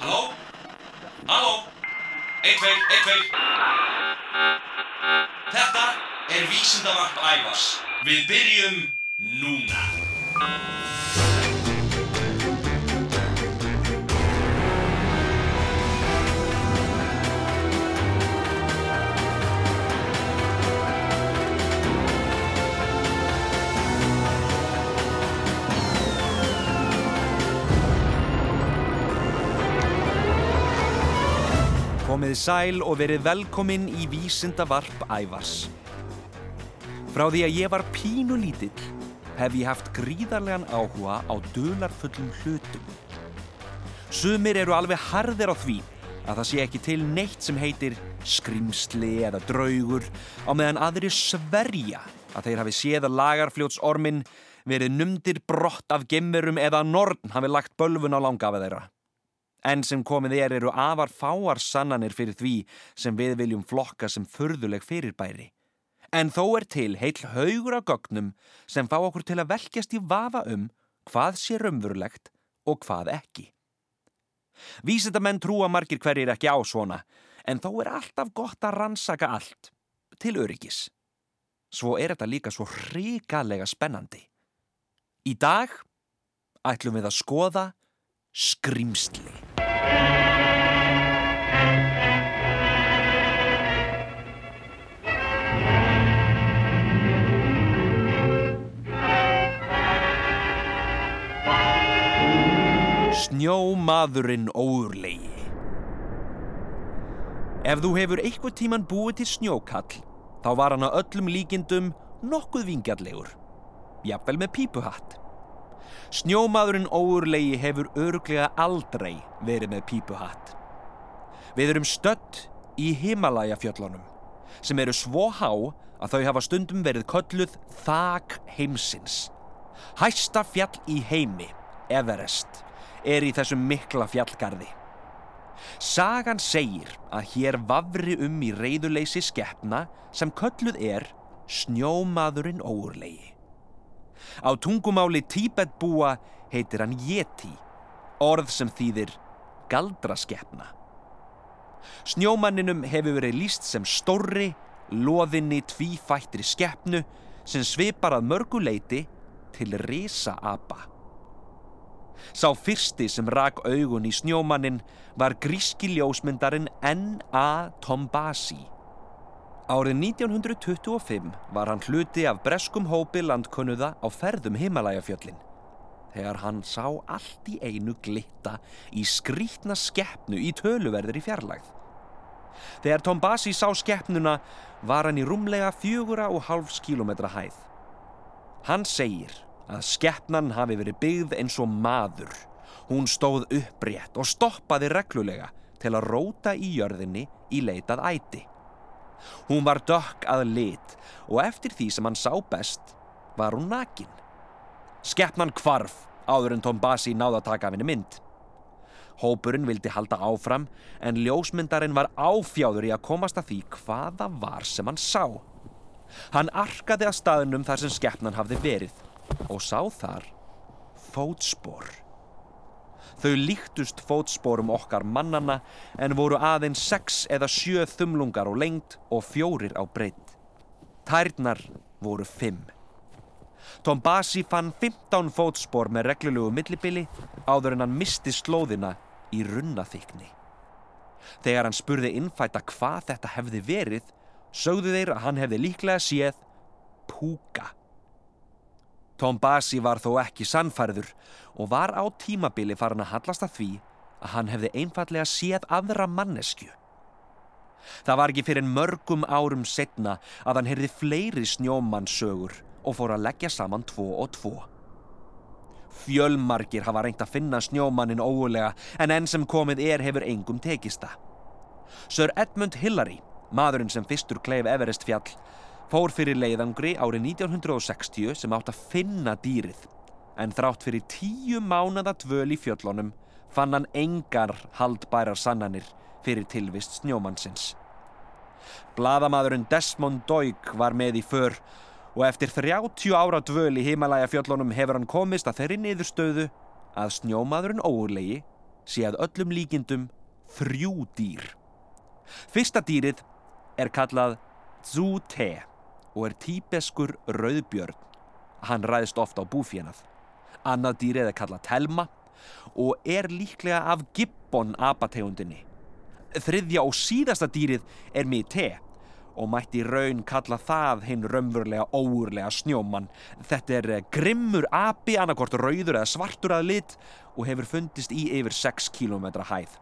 Halló? Halló? Eitt, tveir, eitt, tveir. Þetta er vísindavarp ævars. Við byrjum núna. Komið sæl og verið velkomin í Vísindavarp Ævars. Frá því að ég var pínu lítill hef ég haft gríðarlegan áhuga á dularfullum hlutum. Sumir eru alveg harðir á því að það sé ekki til neitt sem heitir skrimsli eða draugur á meðan aðri sverja að þeir hafi séð að lagarfljótsormin verið numdir brott af gemmurum eða að Norn hafi lagt bölfun á langafa þeirra. En sem komið er eru afar fáar sannanir fyrir því sem við viljum flokka sem förðuleg fyrirbæri. En þó er til heil haugur á gögnum sem fá okkur til að velkjast í vafa um hvað sé raunverulegt og hvað ekki. Vísindamenn trúa margir hverjir ekki á svona, en þó er alltaf gott að rannsaka allt, til öryggis. Svo er þetta líka svo hrikalega spennandi. Í dag ætlum við að skoða skrimsli. Snjómaðurinn óurlegi Ef þú hefur eitthvað tíman búið til snjókall, þá var hann að öllum líkindum nokkuð vingjallegur, jafnvel með pípuhatt. Snjómaðurinn óurlegi hefur örglega aldrei verið með pípuhatt. Við erum stött í Himalaya-fjöllunum, sem eru svo há að þau hafa stundum verið kölluð þak heimsins. Hæsta fjall í heimi, Everest, er í þessum mikla fjallgarði. Sagan segir að hér vafri um í reyðuleysi skeppna sem kölluð er snjómaðurinn óurlegi. Á tungumáli Tíbetbúa heitir hann Yeti, orð sem þýðir galdraskeppna. Snjómanninum hefur verið líst sem stórri, loðinni tvífættri skeppnu sem svipar að mörguleiti til risaapa. Sá fyrsti sem rak augun í snjómannin var gríski ljósmyndarinn N.A. Tombasi. Árið 1925 var hann hluti af breskum hópi landkunnuða á ferðum Himalajafjöllin. Þegar hann sá allt í einu glitta í skrítna skeppnu í töluverður í fjarlægð. Þegar Tombasi sá skeppnuna var hann í rúmlega fjögura og hálfs kílometra hæð. Hann segir að skeppnan hafi verið byggð eins og maður. Hún stóð upprétt og stoppaði reglulega til að róta í jörðinni í leitað æti. Hún var dökk að lit og eftir því sem hann sá best var hún nakin. Skeppnan kvarf áður en Tom Bassi náða að taka af henni mynd. Hópurinn vildi halda áfram en ljósmyndarinn var áfjáður í að komast að því hvaða var sem hann sá. Hann arkaði að staðnum þar sem skeppnan hafði verið og sá þar fótspor. Þau líktust fótsporum okkar mannana en voru aðeins sex eða sjö þumlungar á lengt og fjórir á breytt. Tærnar voru fimm. Tom Bassi fann 15 fótspor með reglulegu millibili áður en hann misti slóðina í runnaþykni. Þegar hann spurði innfætta hvað þetta hefði verið, sögðu þeir að hann hefði líklega séð púka. Tom Bassi var þó ekki sannfærður og var á tímabili farin að hallast að því að hann hefði einfallega séð aðra mannesku. Það var ekki fyrir mörgum árum setna að hann heyrði fleiri snjómannsögur og fór að leggja saman tvo og tvo. Fjölmargir hafa reynt að finna snjómannin óulega en enn sem komið er hefur engum tekista. Sir Edmund Hillary, maðurinn sem fyrstur kleif Everest fjall, fór fyrir leiðangri árið 1960 sem átt að finna dýrið en þrátt fyrir tíu mánada dvöl í fjöllunum fann hann engar haldbærar sannanir fyrir tilvist snjómannsins. Blaðamadurinn Desmond Doig var með í för og eftir 30 ára dvöl í Himalaya fjöllunum hefur hann komist að þeirri niðurstöðu að snjómaðurinn óurlegi sé að öllum líkindum þrjú dýr. Fyrsta dýrið er kallað Zú Te og er tíbeskur rauðbjörn. Hann ræðist ofta á búfénað. Annað dýrið er kallað Telma og er líklega af gibbon apategundinni. Þriðja og síðasta dýrið er Mite og mætti raun kalla það hinn raunverulega óurlega snjóman. Þetta er grimmur api, annarkort rauður eða svartur að lit og hefur fundist í yfir 6 km hæð.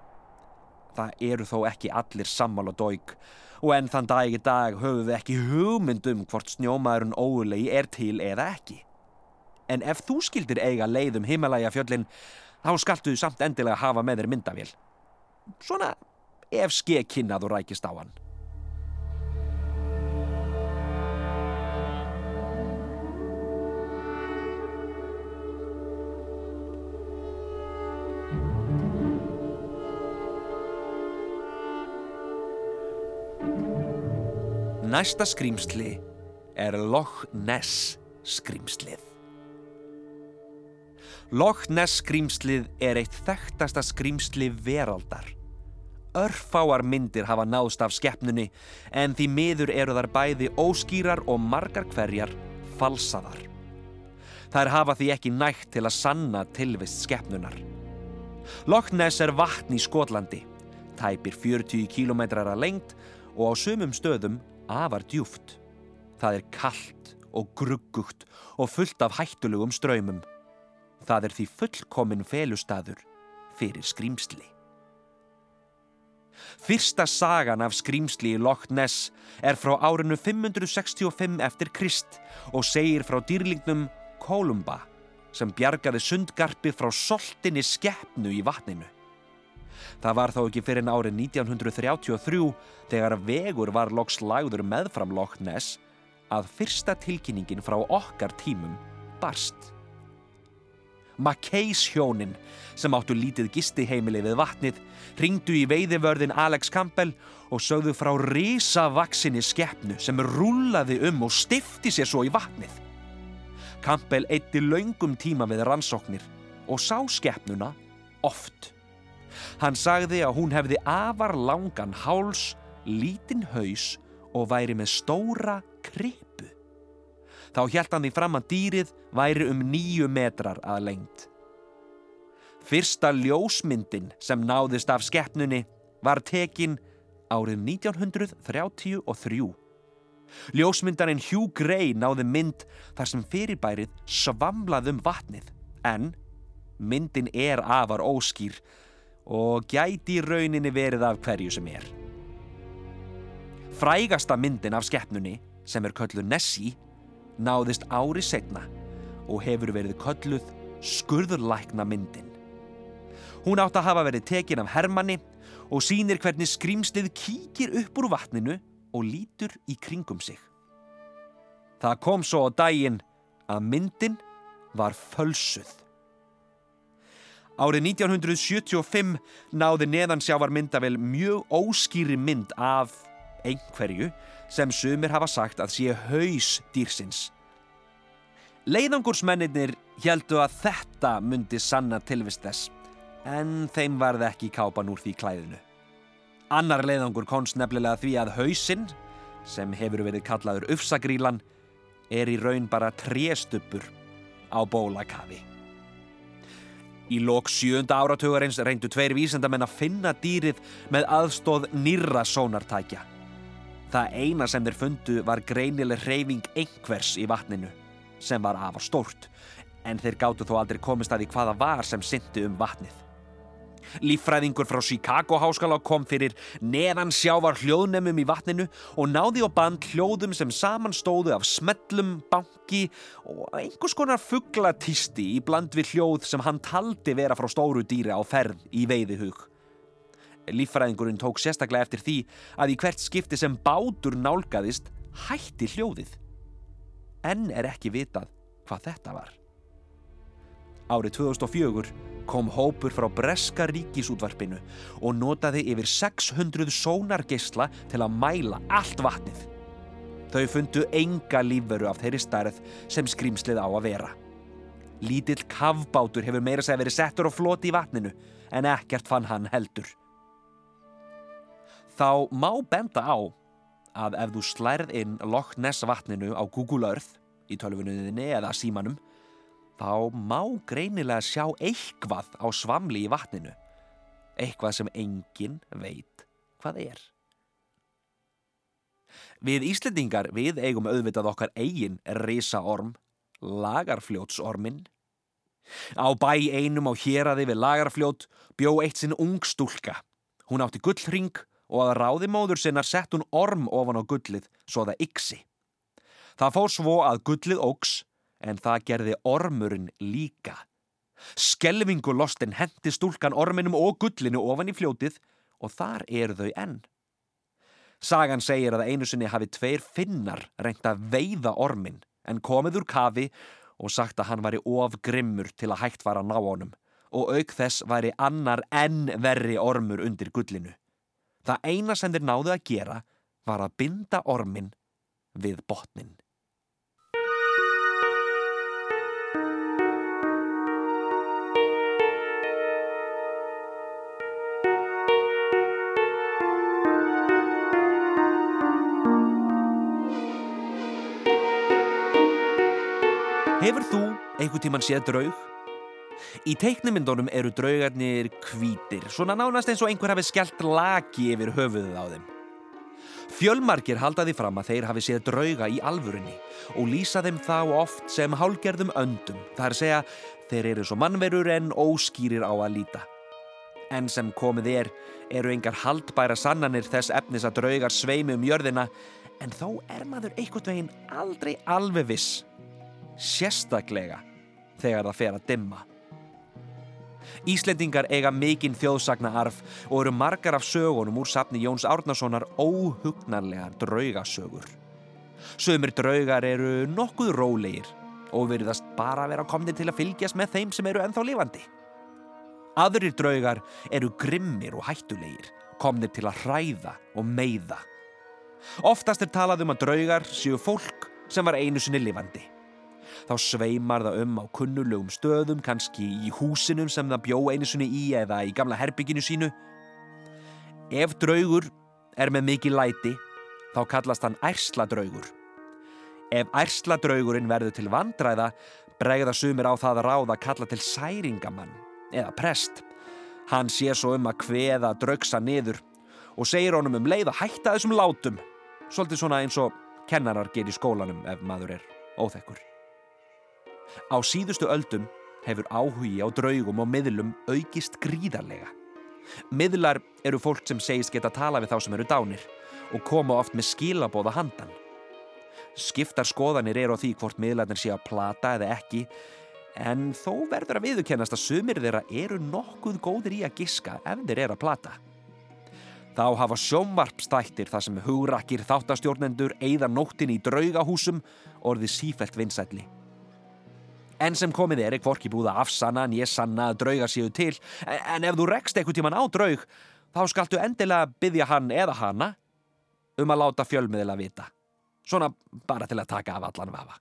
Það eru þó ekki allir sammála dóik og enn þann dag í dag höfum við ekki hugmynd um hvort snjómaðurinn óurlegi er til eða ekki. En ef þú skildir eiga leið um Himalaya fjöllin, þá skaltu þú samt endilega hafa með þér myndavél. Svona ef skekinnað og rækist á hann. Næsta skrýmsli er Loch Ness skrýmslið. Loch Ness skrýmslið er eitt þekktasta skrýmsli veraldar. Örfáar myndir hafa náðst af skeppnunni en því miður eru þar bæði óskýrar og margar hverjar falsaðar. Þær hafa því ekki nægt til að sanna tilvist skeppnunar. Loch Ness er vatn í Skotlandi, tæpir 40 km að lengt og á sumum stöðum afar djúft. Það er kallt og gruggugt og fullt af hættulugum ströymum. Það er því fullkomin felustadur fyrir skrýmsli. Fyrsta sagan af skrýmsli í Loch Ness er frá árinu 565 eftir Krist og segir frá dýrlingnum Kolumba sem bjargaði sundgarpi frá soltinni skeppnu í vatninu. Það var þó ekki fyrir en árið 1933 þegar vegur var loks lagður meðfram Loch Ness að fyrsta tilkynningin frá okkar tímum barst. Mackays hjónin sem áttu lítið gistiheimili við vatnið ringdu í veiðivörðin Alex Campbell og sögðu frá risavaksinni skeppnu sem rúlaði um og stifti sér svo í vatnið. Campbell eitti laungum tíma við rannsóknir og sá skeppnuna oft. Hann sagði að hún hefði afar langan háls, lítinn haus og væri með stóra kripu. Þá hjælt hann því fram að dýrið væri um nýju metrar að lengt. Fyrsta ljósmyndin sem náðist af skeppnunni var tekin árið 1933. Ljósmyndarinn Hugh Gray náði mynd þar sem fyrirbærið svamlað um vatnið en myndin er afar óskýr og gæti í rauninni verið af hverju sem er. Frægasta myndin af skeppnunni, sem er kölluð Nessie, náðist ári setna og hefur verið kölluð skurðurlækna myndin. Hún átt að hafa verið tekin af Hermanni og sínir hvernig skrýmslið kíkir upp úr vatninu og lítur í kringum sig. Það kom svo á daginn að myndin var fölsuð. Árið 1975 náði neðansjávar myndavel mjög óskýri mynd af einhverju sem sumir hafa sagt að sé haus dýrsins. Leiðangursmennir heldu að þetta myndi sanna tilvist þess, en þeim varði ekki kápan úr því klæðinu. Annar leiðangur konst nefnilega því að hausinn, sem hefur verið kallaður ufsagrílan, er í raun bara tréstuppur á bólakafi. Í lok sjönda áratugarins reyndu tveir vísendamenn að finna dýrið með aðstóð nýrra sónartækja. Það eina sem þeir fundu var greinileg reyfing einhvers í vatninu, sem var afa stórt, en þeir gáttu þó aldrei komist að því hvaða var sem syndi um vatnið. Líffræðingur frá Chicago háskala kom fyrir neðan sjávar hljóðnemum í vatninu og náði á band hljóðum sem samanstóðu af smellum, banki og einhvers konar fugglatísti í bland við hljóð sem hann taldi vera frá stóru dýri á ferð í veiðihug. Líffræðingurinn tók sérstaklega eftir því að í hvert skipti sem bátur nálgæðist hætti hljóðið. En er ekki vitað hvað þetta var. Árið 2004 kom hópur frá Breska ríkisútvarpinu og notaði yfir 600 sónargeisla til að mæla allt vatnið. Þau fundu enga lífveru af þeirri starð sem skrýmslið á að vera. Lítill kavbátur hefur meira segja verið settur á floti í vatninu en ekkert fann hann heldur. Þá má benda á að ef þú slærð inn Loch Ness vatninu á Google Earth í tölvunuðinni eða símanum þá má greinilega sjá eitthvað á svamli í vatninu. Eitthvað sem enginn veit hvað er. Við Íslendingar við eigum auðvitað okkar eigin risaorm, lagarfljótsormin. Á bæ einum á héraði við lagarfljót bjó eitt sinn ung stúlka. Hún átti gullring og að ráði móður sinnar sett hún orm ofan á gullið svo það yksi. Það fór svo að gullið ógs en það gerði ormurinn líka. Skelvingu lostin hendi stúlkan orminum og gullinu ofan í fljótið og þar eru þau enn. Sagan segir að einu sinni hafi tveir finnar reynt að veiða ormin en komið úr kafi og sagt að hann væri of grimmur til að hægt var að ná honum og auk þess væri annar enn verri ormur undir gullinu. Það eina sem þeir náðu að gera var að binda ormin við botnin. Hefur þú einhvern tíman séð draug? Í teiknumyndunum eru draugarnir hvítir, svona nánast eins og einhver hafi skellt laki yfir höfuðið á þeim. Fjölmarkir halda því fram að þeir hafi séð drauga í alvörunni og lýsa þeim þá oft sem hálgerðum öndum, að segja þeir eru svo mannverur en óskýrir á að líta. En sem komið er, eru engar haldbæra sannanir þess efnis að draugar sveimi um jörðina, en þó er maður einhvern veginn aldrei alveg viss sérstaklega þegar það fer að dimma. Íslendingar eiga mikinn þjóðsagna arf og eru margar af sögunum úr safni Jóns Árnasonar óhugnarlegar draugasögur. Sumir draugar eru nokkuð rólegir og veriðast bara vera komni til að fylgjast með þeim sem eru ennþá lifandi. Aðrir draugar eru grimmir og hættulegir, komnir til að hræða og meiða. Oftast er talað um að draugar séu fólk sem var einu sinni lifandi. Þá sveimar það um á kunnulegum stöðum, kannski í húsinum sem það bjó einu sinni í eða í gamla herbygginu sínu. Ef draugur er með mikið læti, þá kallast hann ærsladraugur. Ef ærsladraugurinn verður til vandræða, bregða sumir á það að ráða að kalla til særingamann eða prest. Hann sé svo um að hveða draugsa niður og segir honum um leið að hætta þessum látum. Svolítið svona eins og kennarar ger í skólanum ef maður er óþekkur. Á síðustu öldum hefur áhugi á draugum og miðlum aukist gríðarlega. Miðlar eru fólk sem segist geta tala við þá sem eru dánir og koma oft með skilabóða handan. Skiptar skoðanir eru á því hvort miðlarnir sé að plata eða ekki en þó verður að viðukennast að sumir þeirra eru nokkuð góðir í að giska ef þeir eru að plata. Þá hafa sjómvarpstættir þar sem hugrakir þáttastjórnendur eigða nóttin í draugahúsum orðið sífælt vinsætli. En sem komið er, er hvorki búið að afsanna en ég sanna að draugar séu til. En ef þú rekst eitthvað tíman á draug, þá skaltu endilega byggja hann eða hanna um að láta fjölmiðila vita. Svona bara til að taka af allan vafa.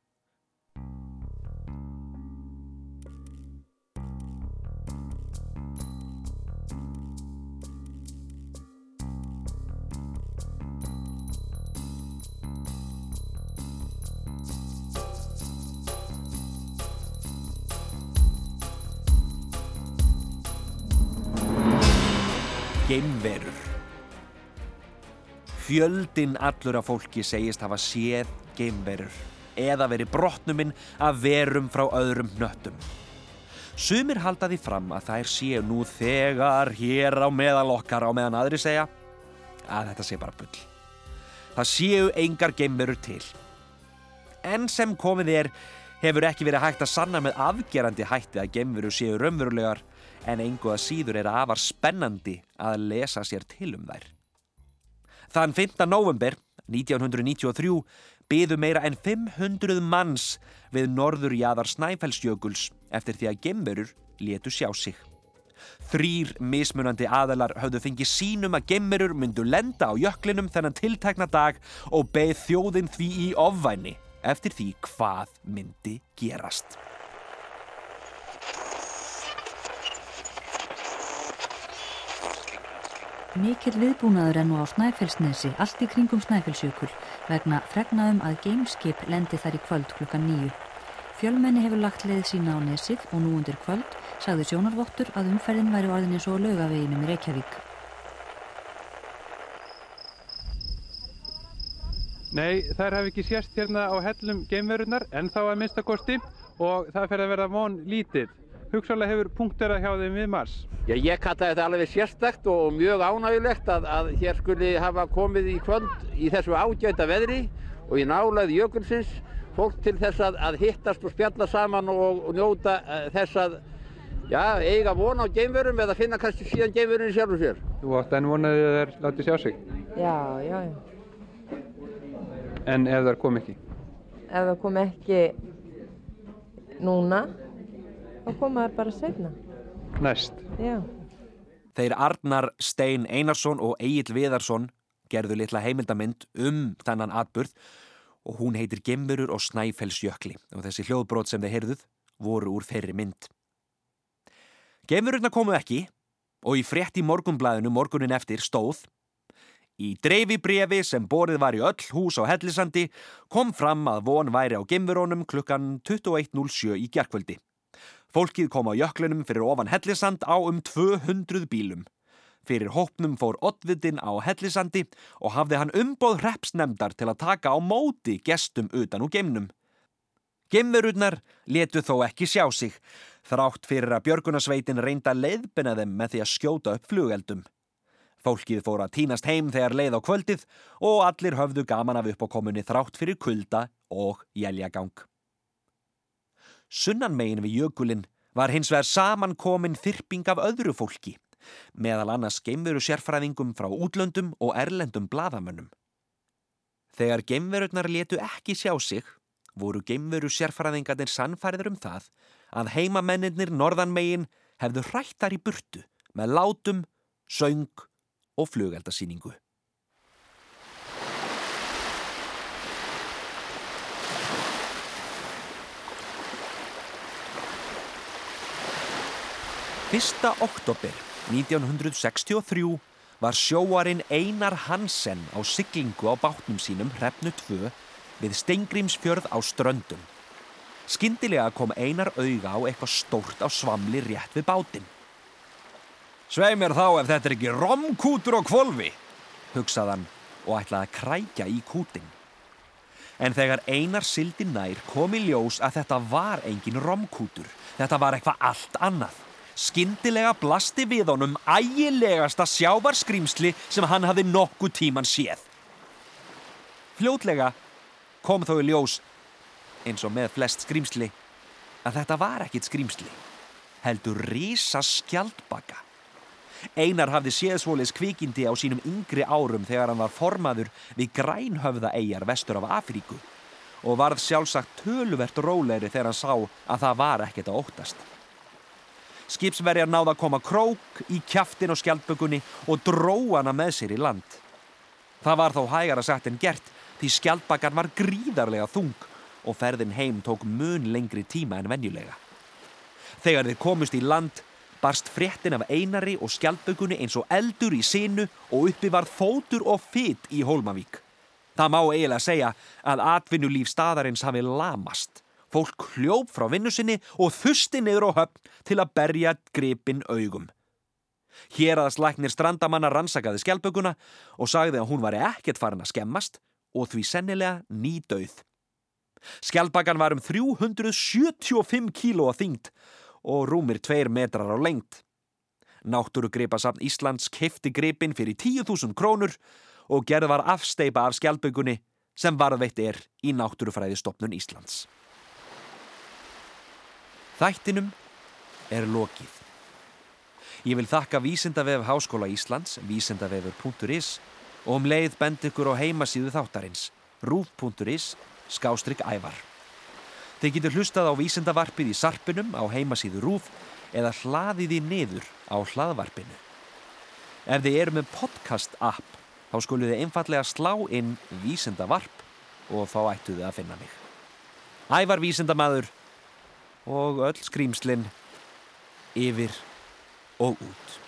Geimverur Fjöldin allur af fólki segist hafa séð geimverur eða verið brotnuminn af verum frá öðrum nöttum. Sumir halda því fram að þær séu nú þegar hér á meðal okkar á meðan aðri segja að þetta sé bara bull. Það séu engar geimverur til. En sem komið er hefur ekki verið hægt að sanna með afgerandi hætti að geimverur séu raunverulegar en engu að síður er afar spennandi að lesa sér til um þær. Þann 5. november 1993 byðu meira en 500 manns við norðurjaðar Snæfellsjökuls eftir því að gemverur letu sjá sig. Þrýr mismunandi aðalar höfðu fengið sínum að gemverur myndu lenda á jöklinum þennan tiltækna dag og beð þjóðin því í ofvæni eftir því hvað myndi gerast. Mikill viðbúnaður enn á Snæfellsnesi, allt í kringum Snæfellsjökul, vegna fregnaðum að gameskip lendi þar í kvöld klukkan nýju. Fjölmenni hefur lagt leið sína á nesið og nú undir kvöld sagði sjónarvottur að umferðin væri orðin eins og laugaveginum í Reykjavík. Nei, þær hafi ekki sérst hérna á hellum geimverunar en þá að minnstakosti og það fer að verða von lítið. Hugsalega hefur punkterað hjá þeim við Mars. Já, ég kalla þetta alveg sérstakt og mjög ánægulegt að, að hér skuli hafa komið í kvöld í þessu ágæta veðri og í nálaði jökulsins fólk til þess að, að hittast og spjalla saman og, og njóta uh, þess að já, eiga von á geimverum eða finna kannski síðan geimverunni sjálfur sér. Þú átt enn vonaði að þeir láti sjá sig. Já, já, já. En ef þær kom ekki? Ef það kom ekki núna, þá koma það bara setna. Næst. Já. Þeir Arnar Stein Einarsson og Egil Viðarsson gerðu litla heimildamind um þennan atburð og hún heitir Gemurur og Snæfellsjökli og þessi hljóðbrót sem þeir heyrðuð voru úr þeirri mynd. Gemururna komu ekki og í frétt í morgunblæðinu morgunin eftir stóð Í dreifibrefi sem borið var í öll hús á Hellisandi kom fram að von væri á gemverónum klukkan 21.07 í gerkvöldi. Fólkið kom á jöklinum fyrir ofan Hellisand á um 200 bílum. Fyrir hópnum fór Oddvitin á Hellisandi og hafði hann umboð repsnemdar til að taka á móti gestum utan úr geimnum. Geimverurnar letu þó ekki sjá sig, þrátt fyrir að Björgunasveitin reynda leiðbina þeim með því að skjóta upp flugeldum. Fólkið fór að tínast heim þegar leið á kvöldið og allir höfðu gaman af uppákomunni þrátt fyrir kulda og jæljagang. Sunnan megin við jökulinn var hins vegar samankomin þyrping af öðru fólki, meðal annars geimveru sérfræðingum frá útlöndum og erlendum bladamönnum. Þegar geimverurnar letu ekki sjá sig, voru geimveru sérfræðingarnir sannfæriður um það að heimamennir norðan megin hefðu hrættar í burtu með látum, söng og flugeldasýningu. Fyrsta oktober 1963 var sjóarinn Einar Hansen á siglingu á bátnum sínum hrefnu 2 við Stengrímsfjörð á ströndum. Skyndilega kom Einar auga á eitthvað stórt á svamli rétt við bátinn. Svei mér þá ef þetta er ekki romkútur og kvolvi, hugsaðan og ætlaði að krækja í kútin. En þegar einar sildi nær kom í ljós að þetta var engin romkútur. Þetta var eitthvað allt annað. Skyndilega blasti við honum ægilegasta sjávarskrimsli sem hann hafði nokkuð tíman séð. Fljótlega kom þó í ljós, eins og með flest skrimsli, að þetta var ekkit skrimsli. Heldur risa skjaldbaka. Einar hafði séð svoleiðs kvikindi á sínum yngri árum þegar hann var formaður við grænhöfða eigjar vestur af Afríku og varð sjálfsagt töluvert róleiri þegar hann sá að það var ekkert að óttast. Skipsverjar náða að koma krók í kjaftin og skjaldbökunni og dró hana með sér í land. Það var þó hægara sett en gert því skjaldbakan var gríðarlega þung og ferðin heim tók mun lengri tíma en venjulega. Þegar þeir komust í land barst fréttin af einari og skjaldbökunni eins og eldur í sinu og uppi var fótur og fytt í Hólmavík. Það má eiginlega segja að atvinnulíf staðarins hafi lamast. Fólk hljóf frá vinnu sinni og þusti niður á höfn til að berja gripin augum. Hér aðast læknir strandamanna rannsakaði skjaldbökunna og sagði að hún var ekkert farin að skemmast og því sennilega ný döið. Skjaldbakan var um 375 kíló að þyngd og rúmir tveir metrar á lengt. Náttúrugripasafn Íslands kefti gripin fyrir 10.000 krónur og gerð var afsteipa af skjaldbökunni sem varðveitt er í Náttúrufræðistofnun Íslands. Þættinum er lokið. Ég vil þakka Vísindavef Háskóla Íslands, vísindavefur.is og um leið bend ykkur á heimasíðu þáttarins, rúf.is, skástrygg ævar. Þeir getur hlustað á vísindavarpið í sarpinum á heimasíðu rúf eða hlaðið í niður á hlaðvarpinu. Ef þið eru með podcast app þá skuluð þið einfallega slá inn vísindavarp og þá ættu þið að finna mig. Ævar vísindamadur og öll skrýmslinn yfir og út.